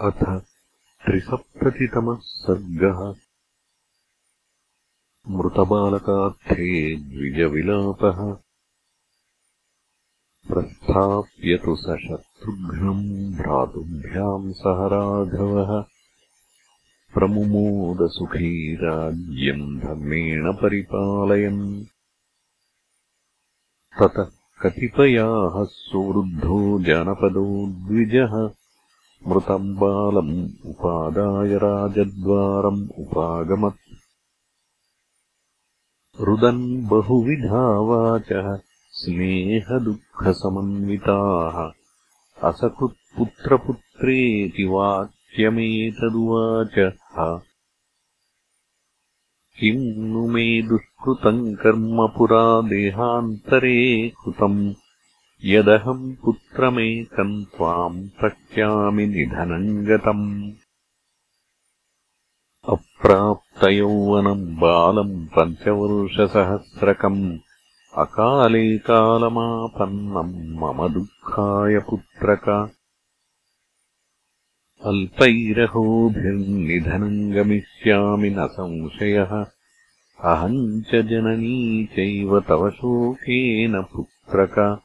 अथ त्रिसप्ततितमः सर्गः। मृतबालकार्थे द्विजविलापः प्रस्थाप्यतु स शत्रुघ्नम् भ्रातुभ्याम् सह राघवः। प्रमुमोदसुखी राज्यम् धर्मेण परिपालयन्। ततः कतिपयाः सुवृद्धो जानपदो द्विजः मृतम् बालम् उपादाय राजद्वारम् उपागमत्। रुदन् बहुविधा वाचः स्नेहदुःखसमन्विताः। असकृत्पुत्रपुत्रेति वाक्यमेतदुवाच किम् नु मे दुष्कृतम् कर्म पुरा देहान्तरे कृतम् यदहम् पुत्रमेकम् त्वाम् पश्यामि निधनम् गतम्। अप्राप्तयौवनम् बालम् पञ्चवर्षसहस्रकम्। अकाले कालमापन्नम् मम दुःखाय पुत्रक। अल्पैरहोभिर्निधनम् गमिष्यामि न संशयः। अहम् च जननी चैव तव शोकेन पुत्रक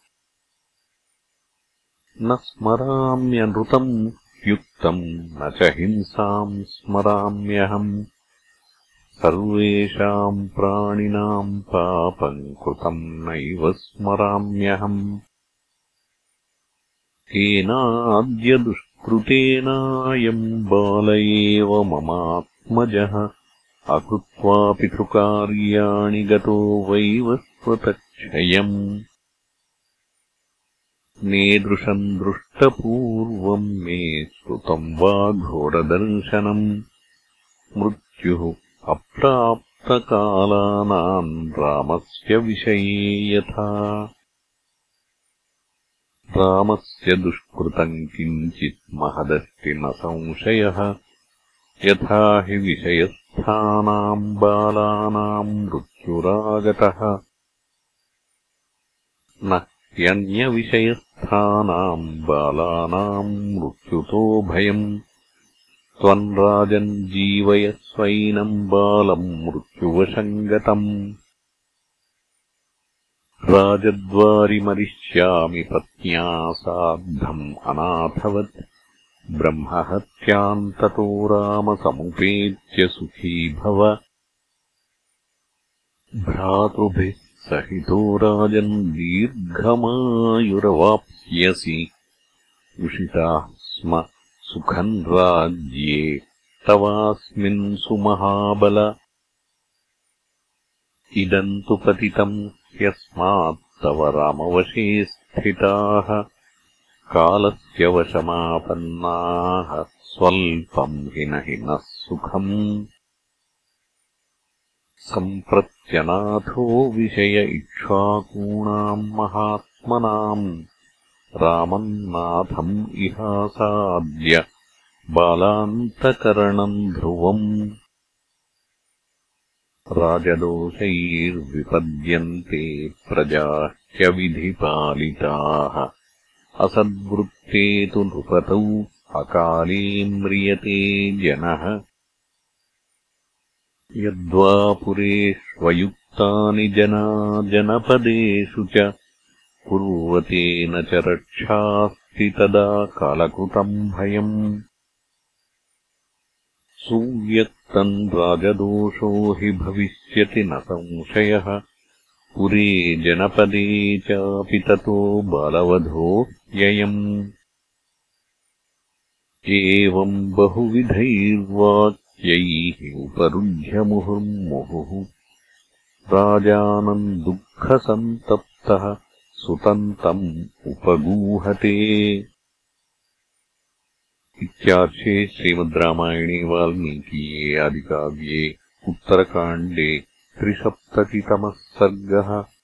न स्मराम्यनृतम् युक्तम् न च हिंसाम् स्मराम्यहम्। सर्वेषाम् प्राणिनाम् पापम् कृतम् नैव स्मराम्यहम्। केनाद्यदुष्कृतेनायम् बाल एव ममात्मजः अकृत्वा पितृकार्याणि गतो वैवस्वतक्षयम् नेदृशम् दृष्टपूर्वम् मे श्रुतम् वा घोरदर्शनम् मृत्युः अप्राप्तकालानाम् रामस्य विषये यथा। रामस्य दुष्कृतम् किञ्चित् महदस्ति न संशयः। यथा हि विषयस्थानाम् बालानाम् मृत्युरागतः। न ह्यन्यविषयस्थानाम् बालानाम् मृत्युतो भयम्। त्वम् राजन् जीवयस्वैनम् बालम् मृत्युवशम् गतम् राजद्वारिमरिष्यामि पत्न्या सार्धम् अनाथवत्। ब्रह्महत्याम् ततो रामसमुपेत्य सुखी भव। भ्रातृभिः सहितो राजन् दीर्घमायुरवाप्स्यसि। उषिताः स्म सुखम् राज्ये तवास्मिन् सुमहाबल। इदम् तु पतितम् ह्यस्मात् तव रामवशे स्थिताः। कालस्य वशमापन्नाः स्वल्पम् हि न हि नः सुखम् सम्प्रत्यनाथो विषय इक्ष्वाकूणाम् महात्मनाम्। रामम् नाथम् इहासाद्य बालान्तकरणम् ध्रुवम्। राजदोषैर्विपद्यन्ते प्रजाह्यविधिपालिताः। असद्वृत्ते तु नृपतौ अकाले म्रियते जनः यद्वा पुरेष्वयुक्तानि जना जनपदेषु च कुर्वतेन च रक्षास्ति तदा कालकृतम् भयम्। सुव्यक्तम् राजदोषो हि भविष्यति न संशयः। पुरे जनपदे चापि ततो बालवधोऽयम् एवम् बहुविधैर्वाक् यैः उपरुध्यमुहुर्मुहुः राजानम् दुःखसन्तप्तः सुतम् तम् उपगूहते। इत्यार्षे श्रीमद् रामायणे वाल्मीकीये आदिकाव्ये उत्तरकाण्डे त्रिसप्ततितमः सर्गः